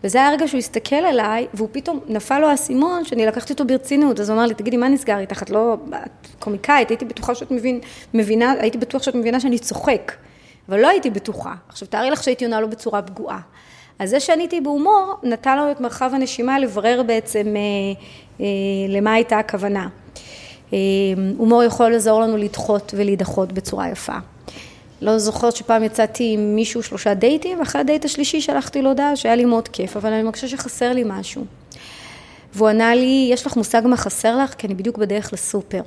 וזה היה הרגע שהוא הסתכל עליי, והוא פתאום, נפל לו האסימון, שאני לקחתי אותו ברצינות, אז הוא אמר לי, תגידי, מה נסגר איתך? את לא, את קומיקאית, הייתי בטוחה שאת מבין, מבינה, הייתי בטוח שאת מבינה שאני צוחק, אבל לא הייתי בטוחה. עכשיו, תארי לך שהייתי עונה לו בצורה פגועה. אז זה שעניתי בהומור, נתן לנו את מרחב הנשימה לברר בעצם אה, אה, למה הייתה הכוונה. אה, הומור יכול לעזור לנו לדחות ולהידחות בצורה יפה. לא זוכרת שפעם יצאתי עם מישהו שלושה דייטים, ואחרי הדייט השלישי שלחתי לו הודעה שהיה לי מאוד כיף, אבל אני מרגישה שחסר לי משהו. והוא ענה לי, יש לך מושג מה חסר לך? כי אני בדיוק בדרך לסופר.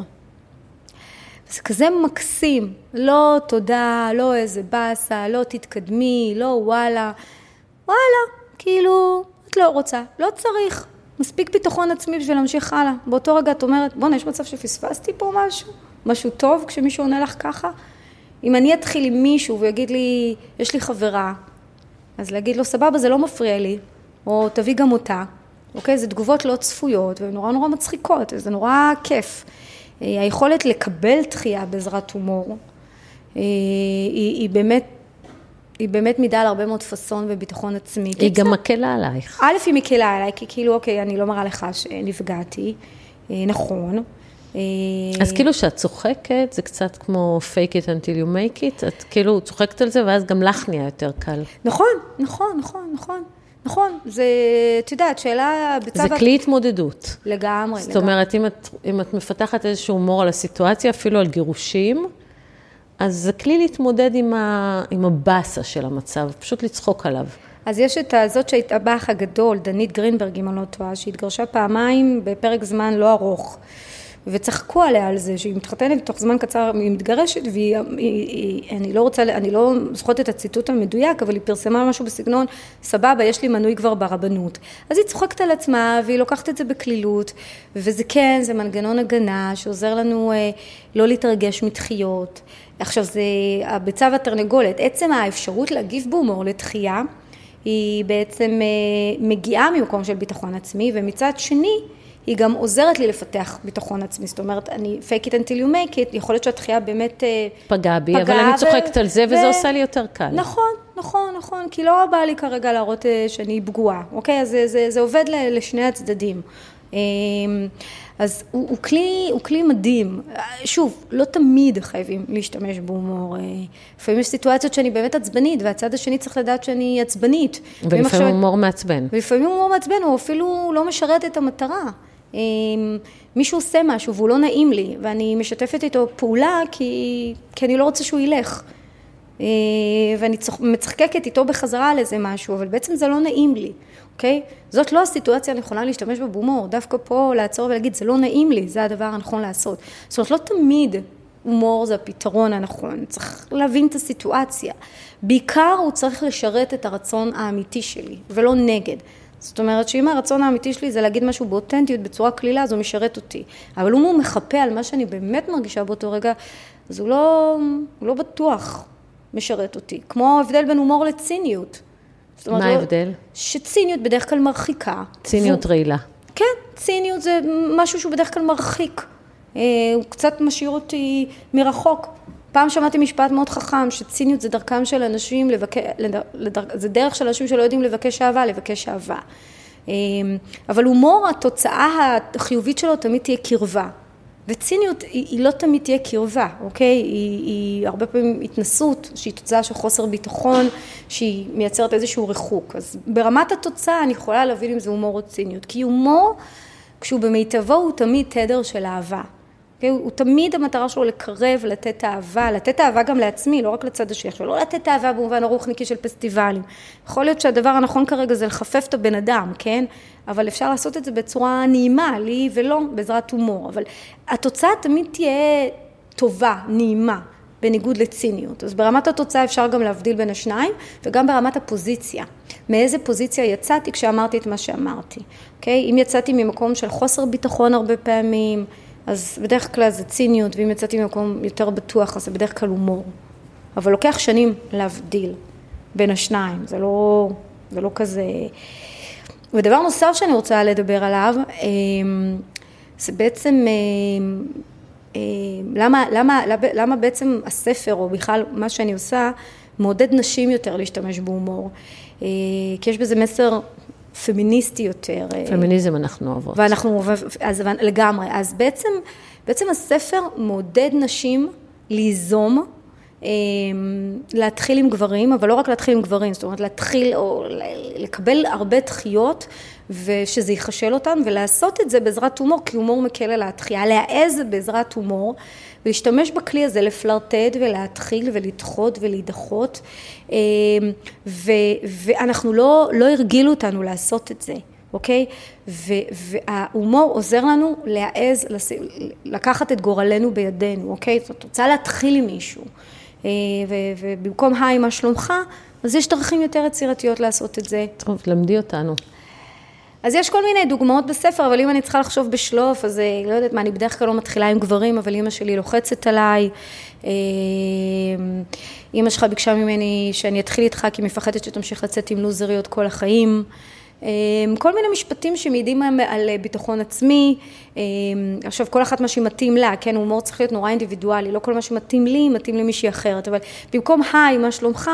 זה כזה מקסים, לא תודה, לא איזה באסה, לא תתקדמי, לא וואלה. וואלה, כאילו, את לא רוצה, לא צריך. מספיק ביטחון עצמי בשביל להמשיך הלאה. באותו רגע את אומרת, בואנה, יש מצב שפספסתי פה משהו? משהו טוב כשמישהו עונה לך ככה? אם אני אתחיל עם מישהו ויגיד לי, יש לי חברה, אז להגיד לו, סבבה, זה לא מפריע לי, או תביא גם אותה, אוקיי? זה תגובות לא צפויות, ונורא נורא מצחיקות, וזה נורא כיף. אה, היכולת לקבל דחייה בעזרת הומור, אה, היא, היא באמת היא באמת מידה על הרבה מאוד פאסון וביטחון עצמי. היא גם מקלה עלייך. א', היא מקלה עליי, כי כאילו, אוקיי, אני לא מראה לך שנפגעתי, אה, נכון. אז כאילו שאת צוחקת, זה קצת כמו fake it until you make it, את כאילו צוחקת על זה, ואז גם לך נהיה יותר קל. נכון, נכון, נכון, נכון. נכון, זה, את יודעת, שאלה בצו... זה כלי התמודדות. לגמרי, זאת לגמרי. אומרת, אם את, אם את מפתחת איזשהו הומור על הסיטואציה, אפילו על גירושים, אז זה כלי להתמודד עם, ה, עם הבאסה של המצב, פשוט לצחוק עליו. אז יש את הזאת שהייתה באח הגדול, דנית גרינברג, אם אני לא טועה, שהתגרשה פעמיים בפרק זמן לא ארוך. וצחקו עליה על זה, שהיא מתחתנת תוך זמן קצר, היא מתגרשת, והיא, היא, היא, אני לא רוצה, אני לא זוכרת את הציטוט המדויק, אבל היא פרסמה משהו בסגנון, סבבה, יש לי מנוי כבר ברבנות. אז היא צוחקת על עצמה, והיא לוקחת את זה בקלילות, וזה כן, זה מנגנון הגנה שעוזר לנו אה, לא להתרגש מתחיות. עכשיו, זה הביצה והתרנגולת, עצם האפשרות להגיב בהומור לתחייה, היא בעצם אה, מגיעה ממקום של ביטחון עצמי, ומצד שני, היא גם עוזרת לי לפתח ביטחון עצמי, זאת אומרת, אני fake it until you make it, יכול להיות שהתחייה באמת אה, פגעה בי, אבל אני צוחקת על זה, וזה עושה לי יותר קל. נכון, נכון, נכון, כי לא בא לי כרגע להראות אה, שאני פגועה, אוקיי? אז זה, זה, זה עובד לשני הצדדים. אז הוא, הוא, כלי, הוא כלי מדהים. שוב, לא תמיד חייבים להשתמש בהומור. לפעמים יש סיטואציות שאני באמת עצבנית, והצד השני צריך לדעת שאני עצבנית. ולפעמים הומור מעצבן. ולפעמים הומור מעצבן, הוא אפילו לא משרת את המטרה. מישהו עושה משהו והוא לא נעים לי, ואני משתפת איתו פעולה כי, כי אני לא רוצה שהוא ילך. ואני מצחקקת איתו בחזרה על איזה משהו, אבל בעצם זה לא נעים לי. אוקיי? זאת לא הסיטואציה הנכונה להשתמש בה בהומור, דווקא פה לעצור ולהגיד, זה לא נעים לי, זה הדבר הנכון לעשות. זאת אומרת, לא תמיד הומור זה הפתרון הנכון, צריך להבין את הסיטואציה. בעיקר הוא צריך לשרת את הרצון האמיתי שלי, ולא נגד. זאת אומרת שאם הרצון האמיתי שלי זה להגיד משהו באותנטיות, בצורה קלילה, אז הוא משרת אותי. אבל אם הוא מחפה על מה שאני באמת מרגישה באותו רגע, אז הוא לא, הוא לא בטוח משרת אותי. כמו ההבדל בין הומור לציניות. מה לא- ההבדל? שציניות בדרך כלל מרחיקה. ציניות רעילה. כן, ציניות זה משהו שהוא בדרך כלל מרחיק. אה, הוא קצת משאיר אותי מרחוק. פעם שמעתי משפט מאוד חכם, שציניות זה דרכם של אנשים לבקש, זה דרך של אנשים שלא יודעים לבקש אהבה, לבקש אהבה. אה, אבל הומור, התוצאה החיובית שלו תמיד תהיה קרבה. וציניות היא, היא לא תמיד תהיה קרבה, אוקיי? היא, היא הרבה פעמים התנסות שהיא תוצאה של חוסר ביטחון, שהיא מייצרת איזשהו ריחוק. אז ברמת התוצאה אני יכולה להבין אם זה הומור או ציניות, כי הומור, כשהוא במיטבו הוא תמיד תדר של אהבה. אוקיי? הוא תמיד המטרה שלו לקרב, לתת אהבה, לתת אהבה גם לעצמי, לא רק לצד השני. עכשיו, לא לתת אהבה במובן הרוחניקי של פסטיבלים. יכול להיות שהדבר הנכון כרגע זה לחפף את הבן אדם, כן? אבל אפשר לעשות את זה בצורה נעימה, לי ולא, בעזרת הומור. אבל התוצאה תמיד תהיה טובה, נעימה. בניגוד לציניות. אז ברמת התוצאה אפשר גם להבדיל בין השניים, וגם ברמת הפוזיציה. מאיזה פוזיציה יצאתי כשאמרתי את מה שאמרתי, אוקיי? אם יצאתי ממקום של חוסר ביטחון הרבה פעמים, אז בדרך כלל זה ציניות, ואם יצאתי ממקום יותר בטוח, אז זה בדרך כלל הומור. אבל לוקח שנים להבדיל בין השניים, זה לא, זה לא כזה... ודבר נוסף שאני רוצה לדבר עליו, אמ, זה בעצם אמ, אמ, למה, למה, למה בעצם הספר, או בכלל מה שאני עושה, מעודד נשים יותר להשתמש בהומור. אה, כי יש בזה מסר פמיניסטי יותר. אה, פמיניזם אנחנו אוהבות. ואנחנו, אז לגמרי. אז בעצם, בעצם הספר מעודד נשים ליזום, אה, להתחיל עם גברים, אבל לא רק להתחיל עם גברים, זאת אומרת להתחיל או לקבל הרבה דחיות ושזה יחשל אותן ולעשות את זה בעזרת הומור, כי הומור מקל על התחייה, להעז בעזרת הומור ולהשתמש בכלי הזה לפלרטט ולהתחיל ולדחות ולהידחות אמ, ו, ואנחנו לא, לא הרגילו אותנו לעשות את זה, אוקיי? ו, וההומור עוזר לנו להעז, לקחת את גורלנו בידינו, אוקיי? זאת רוצה להתחיל עם מישהו אה, ובמקום היי מה שלומך, אז יש דרכים יותר יצירתיות לעשות את זה. טוב, למדי אותנו. אז יש כל מיני דוגמאות בספר, אבל אם אני צריכה לחשוב בשלוף, אז אה, לא יודעת מה, אני בדרך כלל לא מתחילה עם גברים, אבל אימא שלי לוחצת עליי. אה, אימא שלך ביקשה ממני שאני אתחיל איתך, כי היא מפחדת שתמשיך לצאת עם לוזריות כל החיים. אה, כל מיני משפטים שמעידים על ביטחון עצמי, עכשיו כל אחת מה שמתאים לה, כן, הומור צריך להיות נורא אינדיבידואלי, לא כל מה שמתאים לי מתאים למישהי אחרת, אבל במקום היי, מה שלומך,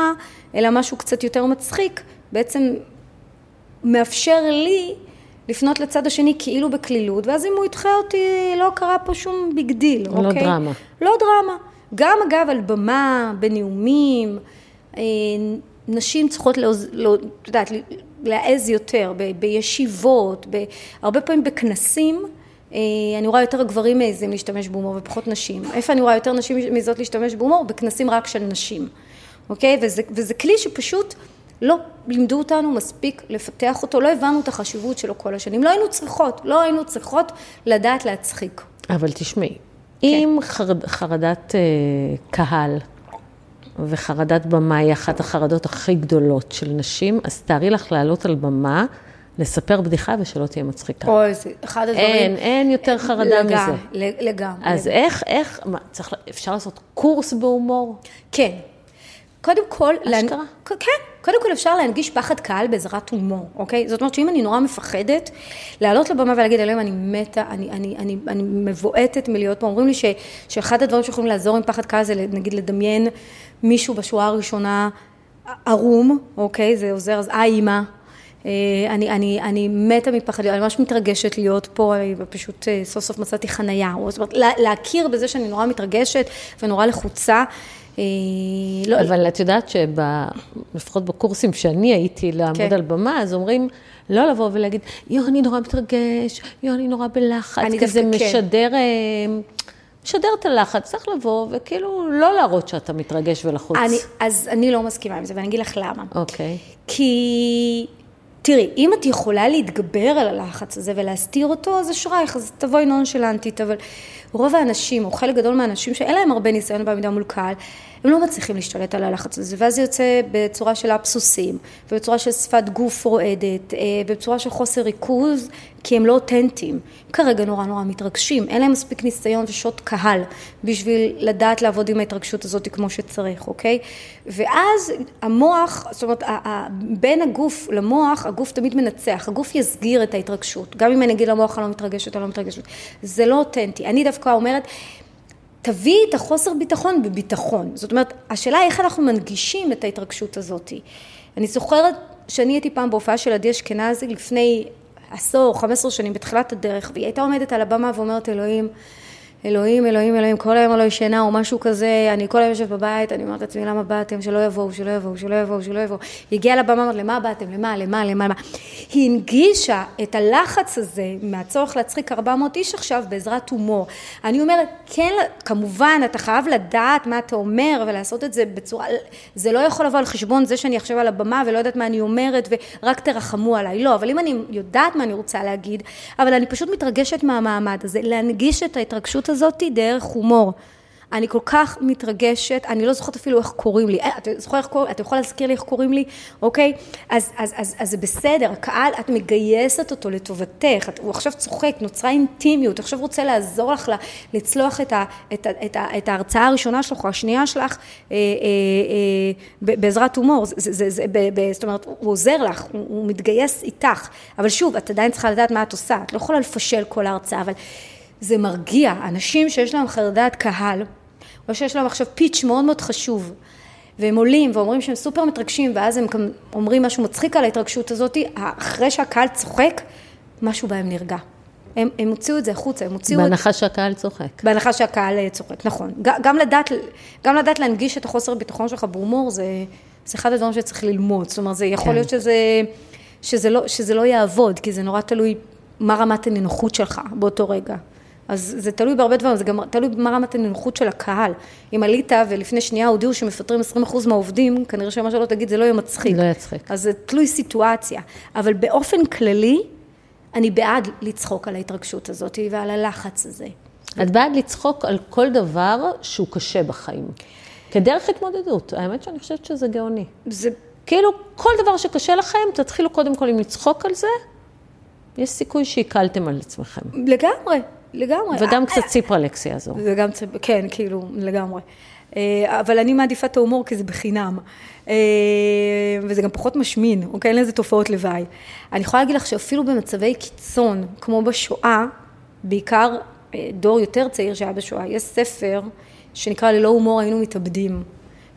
אלא משהו קצת יותר מצחיק, בעצם מאפשר לי לפנות לצד השני כאילו בקלילות, ואז אם הוא ידחה אותי, לא קרה פה שום big deal, לא אוקיי? לא דרמה. לא דרמה. גם אגב על במה, בנאומים, אה, נשים צריכות, לעוז, לא, את יודעת, להעז יותר, ב, בישיבות, ב, הרבה פעמים בכנסים, אה, אני רואה יותר גברים מעזים להשתמש בהומור ופחות נשים. איפה אני רואה יותר נשים מעזות להשתמש בהומור? בכנסים רק של נשים, אוקיי? וזה, וזה כלי שפשוט... לא לימדו אותנו מספיק לפתח אותו, לא הבנו את החשיבות שלו כל השנים, לא היינו צריכות, לא היינו צריכות לדעת להצחיק. אבל תשמעי, אם חרד, חרדת אה, קהל וחרדת במה היא אחת החרדות הכי גדולות של נשים, אז תארי לך לעלות על במה, לספר בדיחה ושלא תהיה מצחיקה. אוי, זה אחד הדברים... אין, אין יותר חרדה לגמרי, מזה. לגמרי. אז איך, איך, מה, צריך, אפשר לעשות קורס בהומור? כן. קודם כל... אשכרה? להנ- כן. קודם כל אפשר להנגיש פחד קהל בעזרת הומור, אוקיי? זאת אומרת שאם אני נורא מפחדת, לעלות לבמה ולהגיד, אלוהים, אני מתה, אני, אני, אני, אני מבועטת מלהיות פה. אומרים לי ש, שאחד הדברים שיכולים לעזור עם פחד קהל זה נגיד לדמיין מישהו בשורה הראשונה ערום, אוקיי? זה עוזר, אז אה, אימא. אה, אני, אני, אני מתה מפחד, אני ממש מתרגשת להיות פה, אני פשוט אה, סוף סוף מצאתי חנייה. זאת אומרת, לה- להכיר בזה שאני נורא מתרגשת ונורא לחוצה. אה, לא, אבל את יודעת שלפחות בקורסים שאני הייתי לעמוד כן. על במה, אז אומרים, לא לבוא ולהגיד, יו, אני נורא מתרגש, יו, אני נורא בלחץ, אני כי זה כן. משדר, אה, משדר את הלחץ, צריך לבוא וכאילו לא להראות שאתה מתרגש ולחוץ. אני, אז אני לא מסכימה עם זה, ואני אגיד לך למה. אוקיי. כי, תראי, אם את יכולה להתגבר על הלחץ הזה ולהסתיר אותו, אז אשרייך, אז תבואי נונשלנטית, אבל רוב האנשים, או חלק גדול מהאנשים שאין להם הרבה ניסיון בעמידה מול קהל, הם לא מצליחים להשתלט על הלחץ הזה, ואז זה יוצא בצורה של אבסוסים, ובצורה של שפת גוף רועדת, אה, בצורה של חוסר ריכוז, כי הם לא אותנטיים. כרגע נורא נורא מתרגשים, אין להם מספיק ניסיון ושוט קהל בשביל לדעת לעבוד עם ההתרגשות הזאת כמו שצריך, אוקיי? ואז המוח, זאת אומרת, בין הגוף למוח, הגוף תמיד מנצח, הגוף יסגיר את ההתרגשות. גם אם אני אגיד למוח אני לא מתרגשת, אני לא מתרגשת. זה לא אותנטי. אני דווקא אומרת, תביאי את החוסר ביטחון בביטחון. זאת אומרת, השאלה היא איך אנחנו מנגישים את ההתרגשות הזאת. אני זוכרת שאני הייתי פעם בהופעה של עדי אשכנזי לפני עשור, חמש עשרה שנים, בתחילת הדרך, והיא הייתה עומדת על הבמה ואומרת, אלוהים, אלוהים, אלוהים, אלוהים, כל היום לא ישנה או משהו כזה, אני כל היום יושבת בבית, אני אומרת לעצמי, למה באתם? שלא יבואו, שלא יבואו, שלא יבואו, שלא יבואו. היא הגיעה לבמה, אמרת, למה באתם? למה, למה, למה, למה? היא הנגישה את הלחץ הזה מהצורך להצחיק 400 איש עכשיו בעזרת הומור. אני אומרת, כן, כמובן, אתה חייב לדעת מה אתה אומר ולעשות את זה בצורה, זה לא יכול לבוא על חשבון זה שאני עכשיו על הבמה ולא יודעת מה אני אומרת ורק תרחמו עליי. לא, אבל אם אני יודעת מה אני רוצה להגיד, אבל אני פשוט מתרגשת מהמעמד הזה, להנגיש את ההתרגשות הזאת דרך הומור. אני כל כך מתרגשת, אני לא זוכרת אפילו איך קוראים לי. אה, אתה זוכר איך קוראים, אתה יכול להזכיר לי איך קוראים לי, אוקיי? אז, אז, אז, אז זה בסדר, הקהל, את מגייסת אותו לטובתך, את, הוא עכשיו צוחק, נוצרה אינטימיות, עכשיו רוצה לעזור לך לה, לצלוח את, ה, את, ה, את, ה, את ההרצאה הראשונה שלך או השנייה שלך אה, אה, אה, בעזרת הומור, זה, זה, זה, ב, ב, זאת אומרת, הוא עוזר לך, הוא, הוא מתגייס איתך, אבל שוב, את עדיין צריכה לדעת מה את עושה, את לא יכולה לפשל כל ההרצאה, אבל זה מרגיע, אנשים שיש להם חרדת קהל, או שיש להם עכשיו פיץ' מאוד מאוד חשוב, והם עולים ואומרים שהם סופר מתרגשים, ואז הם גם אומרים משהו מצחיק על ההתרגשות הזאת, אחרי שהקהל צוחק, משהו בהם נרגע. הם, הם הוציאו את זה החוצה, הם הוציאו את... בהנחה שהקהל צוחק. בהנחה שהקהל אה, צוחק, נכון. גם לדעת, גם לדעת להנגיש את החוסר ביטחון שלך בהומור, זה, זה אחד הדברים שצריך ללמוד. זאת אומרת, זה יכול כן. להיות שזה, שזה, לא, שזה לא יעבוד, כי זה נורא תלוי מה רמת הנינוחות שלך באותו רגע. אז זה תלוי בהרבה דברים, זה גם תלוי במה רמת הנינוחות של הקהל. אם עלית ולפני שנייה הודיעו שמפטרים 20% מהעובדים, כנראה שמה שלא תגיד זה לא יהיה מצחיק. לא יצחיק. אז זה תלוי סיטואציה. אבל באופן כללי, אני בעד לצחוק על ההתרגשות הזאת ועל הלחץ הזה. את בעד לצחוק על כל דבר שהוא קשה בחיים. כדרך התמודדות. האמת שאני חושבת שזה גאוני. זה כאילו, כל דבר שקשה לכם, תתחילו קודם כל עם לצחוק על זה, יש סיכוי שהקלתם על עצמכם. לגמרי, לגמרי. וגם קצת ציפרלקס יעזור. זה גם, כן, כאילו, לגמרי. אה, אבל אני מעדיפה את ההומור כי זה בחינם. אה, וזה גם פחות משמין, אוקיי? אין לזה תופעות לוואי. אני יכולה להגיד לך שאפילו במצבי קיצון, כמו בשואה, בעיקר אה, דור יותר צעיר שהיה בשואה, יש ספר שנקרא ללא הומור היינו מתאבדים.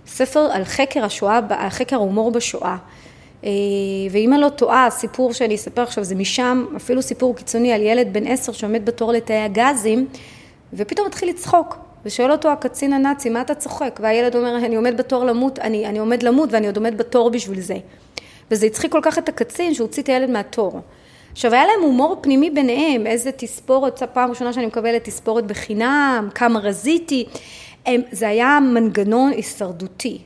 ספר על חקר השואה, על חקר ההומור בשואה. אה, ואם אני לא טועה, הסיפור שאני אספר עכשיו זה משם, אפילו סיפור קיצוני על ילד בן עשר שעומד בתור לתאי הגזים, ופתאום מתחיל לצחוק. ושואל אותו הקצין הנאצי, מה אתה צוחק? והילד אומר, אני עומד בתור למות, אני, אני עומד למות ואני עוד עומד בתור בשביל זה. וזה הצחיק כל כך את הקצין שהוא הוציא את הילד מהתור. עכשיו, היה להם הומור פנימי ביניהם, איזה תספורת, פעם ראשונה שאני מקבלת תספורת בחינם, כמה רזיתי. הם, זה היה מנגנון הישרדותי.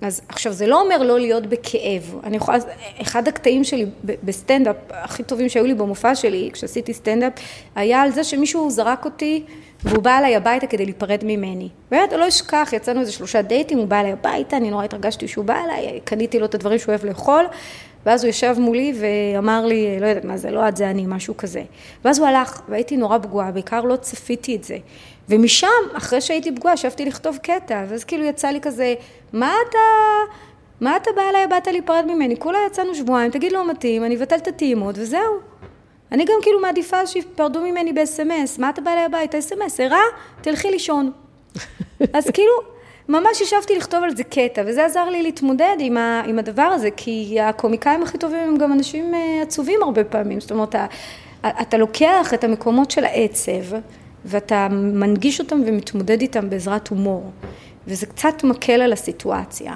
אז עכשיו, זה לא אומר לא להיות בכאב. אני יכולה, אחד הקטעים שלי בסטנדאפ, הכי טובים שהיו לי במופע שלי, כשעשיתי סטנדאפ, היה על זה שמישהו זרק אותי והוא בא אליי הביתה כדי להיפרד ממני. באמת, לא אשכח, יצאנו איזה שלושה דייטים, הוא בא אליי הביתה, אני נורא התרגשתי שהוא בא אליי, קניתי לו את הדברים שהוא אוהב לאכול, ואז הוא ישב מולי ואמר לי, לא יודעת מה זה, לא את זה אני, משהו כזה. ואז הוא הלך, והייתי נורא פגועה, בעיקר לא צפיתי את זה. ומשם, אחרי שהייתי פגועה, ישבתי לכתוב קטע, ואז כאילו יצא לי כזה, מה אתה... מה אתה בא אליי, באת להיפרד ממני? כולה יצאנו שבועיים, תגיד לא מתאים, אני אבטל את הטעימות, וזהו. אני גם כאילו מעדיפה שיפרדו ממני ב-SMS, מה אתה בא אליי הביתה? SMS, ערה, תלכי לישון. [LAUGHS] אז כאילו, ממש ישבתי לכתוב על זה קטע, וזה עזר לי להתמודד עם, ה, עם הדבר הזה, כי הקומיקאים הכי טובים הם גם אנשים אה, עצובים הרבה פעמים. זאת אומרת, אתה לוקח את המקומות של העצב, ואתה מנגיש אותם ומתמודד איתם בעזרת הומור, וזה קצת מקל על הסיטואציה.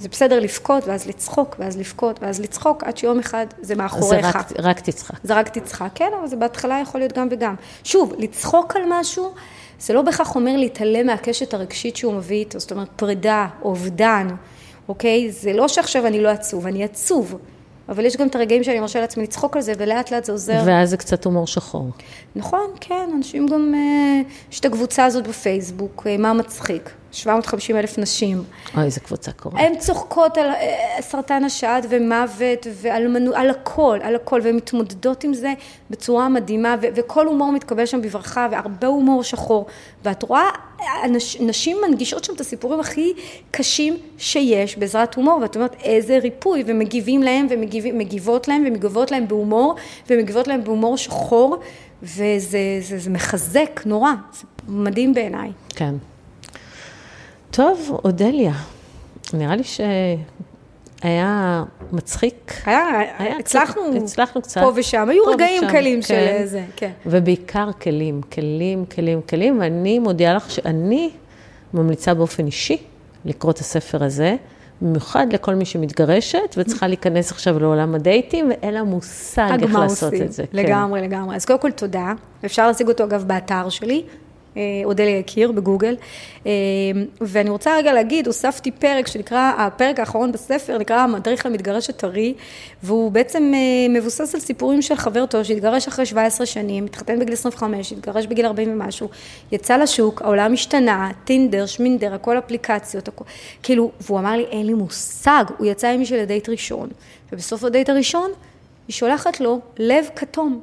זה בסדר לבכות, ואז לצחוק, ואז לבכות, ואז לצחוק, עד שיום אחד זה מאחוריך. זה רק, רק תצחק. זה רק תצחק, כן, אבל זה בהתחלה יכול להיות גם וגם. שוב, לצחוק על משהו, זה לא בהכרח אומר להתעלם מהקשת הרגשית שהוא מביא איתו, זאת אומרת, פרידה, אובדן, אוקיי? זה לא שעכשיו אני לא עצוב, אני עצוב. אבל יש גם את הרגעים שאני מרשה לעצמי לצחוק על זה, ולאט לאט זה עוזר. ואז זה קצת הומור שחור. נכון, כן, אנשים גם, אה, יש את הקבוצה הזאת בפייסבוק, אה, מה מצחיק. 750 אלף נשים. אוי, איזה קבוצה קורה. הן צוחקות על אה, סרטן השד ומוות ועל מנו, על הכל, על הכל, והן מתמודדות עם זה בצורה מדהימה, ו- וכל הומור מתקבל שם בברכה, והרבה הומור שחור. ואת רואה, נשים מנגישות שם את הסיפורים הכי קשים שיש בעזרת הומור, ואת אומרת, איזה ריפוי, ומגיבים להם, ומגיבות להם, ומגיבות להם בהומור, ומגיבות להם בהומור שחור, וזה זה, זה מחזק נורא, זה מדהים בעיניי. כן. טוב, אודליה, נראה לי שהיה מצחיק. היה, היה הצלחנו, הצלחנו קצת. פה ושם, היו רגעים ושם, קלים כן. של זה, כן. ובעיקר כלים, כלים, כלים, כלים, ואני מודיעה לך שאני ממליצה באופן אישי לקרוא את הספר הזה. במיוחד לכל מי שמתגרשת וצריכה להיכנס עכשיו לעולם הדייטים, ואין לה מושג איך לעשות את זה. לגמרי, כן. לגמרי. אז קודם כל תודה. אפשר להשיג אותו אגב באתר שלי, אה, אודליה יקיר בגוגל. אה, ואני רוצה רגע להגיד, הוספתי פרק שנקרא, הפרק האחרון בספר נקרא המדריך למתגרש הטרי, והוא בעצם אה, מבוסס על סיפורים של חבר טוב שהתגרש אחרי 17 שנים, התחתן בגיל 25, התגרש בגיל 40 ומשהו, יצא לשוק, העולם השתנה, טינדר, שמינדר, הכל אפליקציות, הכל, כאילו, והוא אמר לי, אין לי מושג, הוא יצא עם מישהו לדייט ראשון, ובסוף הדייט הראשון, היא שולחת לו לב כתום,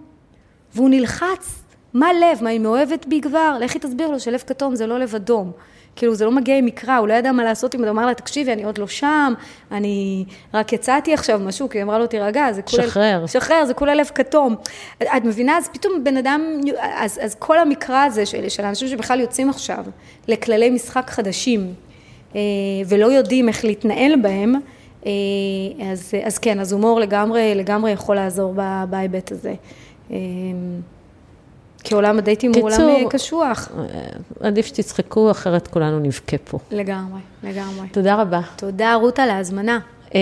והוא נלחץ. מה לב? מה, היא מאוהבת בי כבר? לכי תסביר לו שלב כתום זה לא לב אדום. כאילו, זה לא מגיע עם מקרא, הוא לא ידע מה לעשות אם הוא אמר לה, תקשיבי, אני עוד לא שם, אני רק יצאתי עכשיו משהו, כי היא אמרה לו, תירגע, זה כולה... שחרר. שחרר, זה כולה לב כתום. את מבינה? אז פתאום בן אדם, אז, אז כל המקרא הזה של, של האנשים שבכלל יוצאים עכשיו לכללי משחק חדשים, אה, ולא יודעים איך להתנהל בהם, אה, אז, אז כן, אז הומור לגמרי, לגמרי יכול לעזור בהיבט הזה. כי עולם הדייטים הוא עולם אה, קשוח. אה, עדיף שתצחקו, אחרת כולנו נבכה פה. לגמרי, לגמרי. תודה רבה. תודה, רות, על ההזמנה. אה,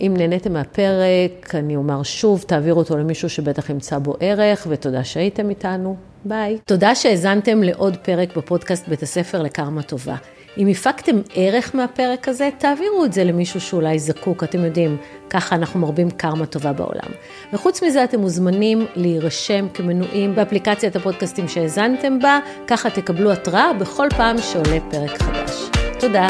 אם נהניתם מהפרק, אני אומר שוב, תעבירו אותו למישהו שבטח ימצא בו ערך, ותודה שהייתם איתנו. ביי. תודה שהאזנתם לעוד פרק בפודקאסט בית הספר לקרמה טובה. אם הפקתם ערך מהפרק הזה, תעבירו את זה למישהו שאולי זקוק, אתם יודעים, ככה אנחנו מרבים קרמה טובה בעולם. וחוץ מזה, אתם מוזמנים להירשם כמנויים באפליקציית הפודקאסטים שהאזנתם בה, ככה תקבלו התראה בכל פעם שעולה פרק חדש. תודה.